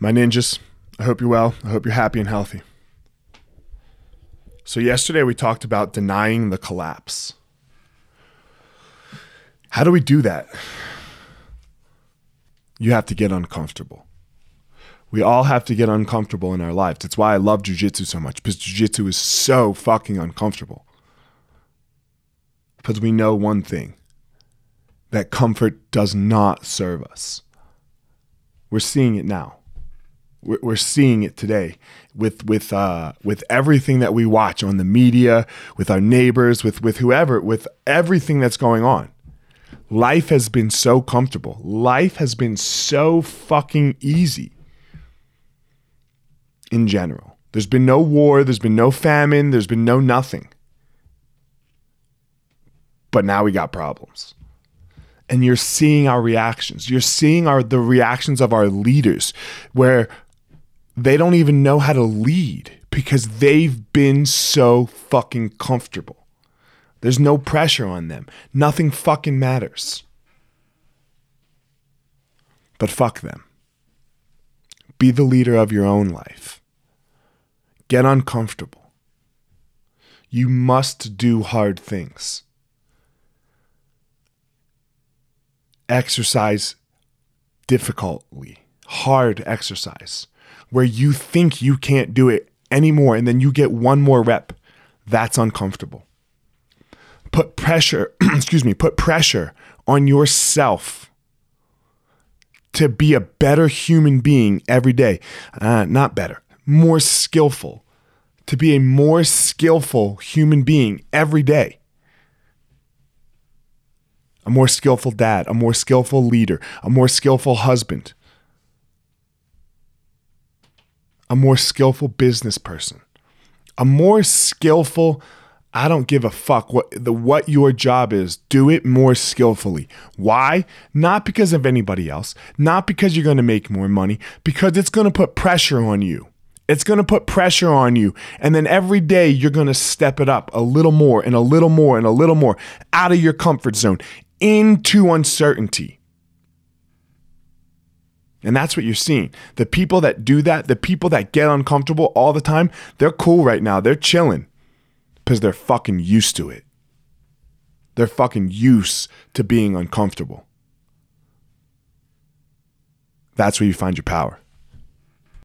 My ninjas, I hope you're well. I hope you're happy and healthy. So, yesterday we talked about denying the collapse. How do we do that? You have to get uncomfortable. We all have to get uncomfortable in our lives. That's why I love jujitsu so much because jujitsu is so fucking uncomfortable. Because we know one thing that comfort does not serve us. We're seeing it now. We're, seeing it today with with uh, with everything that we watch on the media, with our neighbors, with with whoever, with everything that's going on. Life has been so comfortable. Life has been so fucking easy in general. There's been no war, there's been no famine, there's been no nothing. But now we got problems. And you're seeing our reactions. You're seeing our the reactions of our leaders where they don't even know how to lead because they've been so fucking comfortable. There's no pressure on them. Nothing fucking matters. But fuck them. Be the leader of your own life. Get uncomfortable. You must do hard things. Exercise difficultly, hard exercise, where you think you can't do it anymore and then you get one more rep. That's uncomfortable. Put pressure, excuse me, put pressure on yourself to be a better human being every day. Uh, not better, more skillful, to be a more skillful human being every day. A more skillful dad, a more skillful leader, a more skillful husband, a more skillful business person, a more skillful I don't give a fuck what the what your job is. Do it more skillfully. Why? Not because of anybody else, not because you're going to make more money, because it's going to put pressure on you. It's going to put pressure on you. And then every day you're going to step it up a little more and a little more and a little more out of your comfort zone into uncertainty. And that's what you're seeing. The people that do that, the people that get uncomfortable all the time, they're cool right now. They're chilling because they're fucking used to it. They're fucking used to being uncomfortable. That's where you find your power.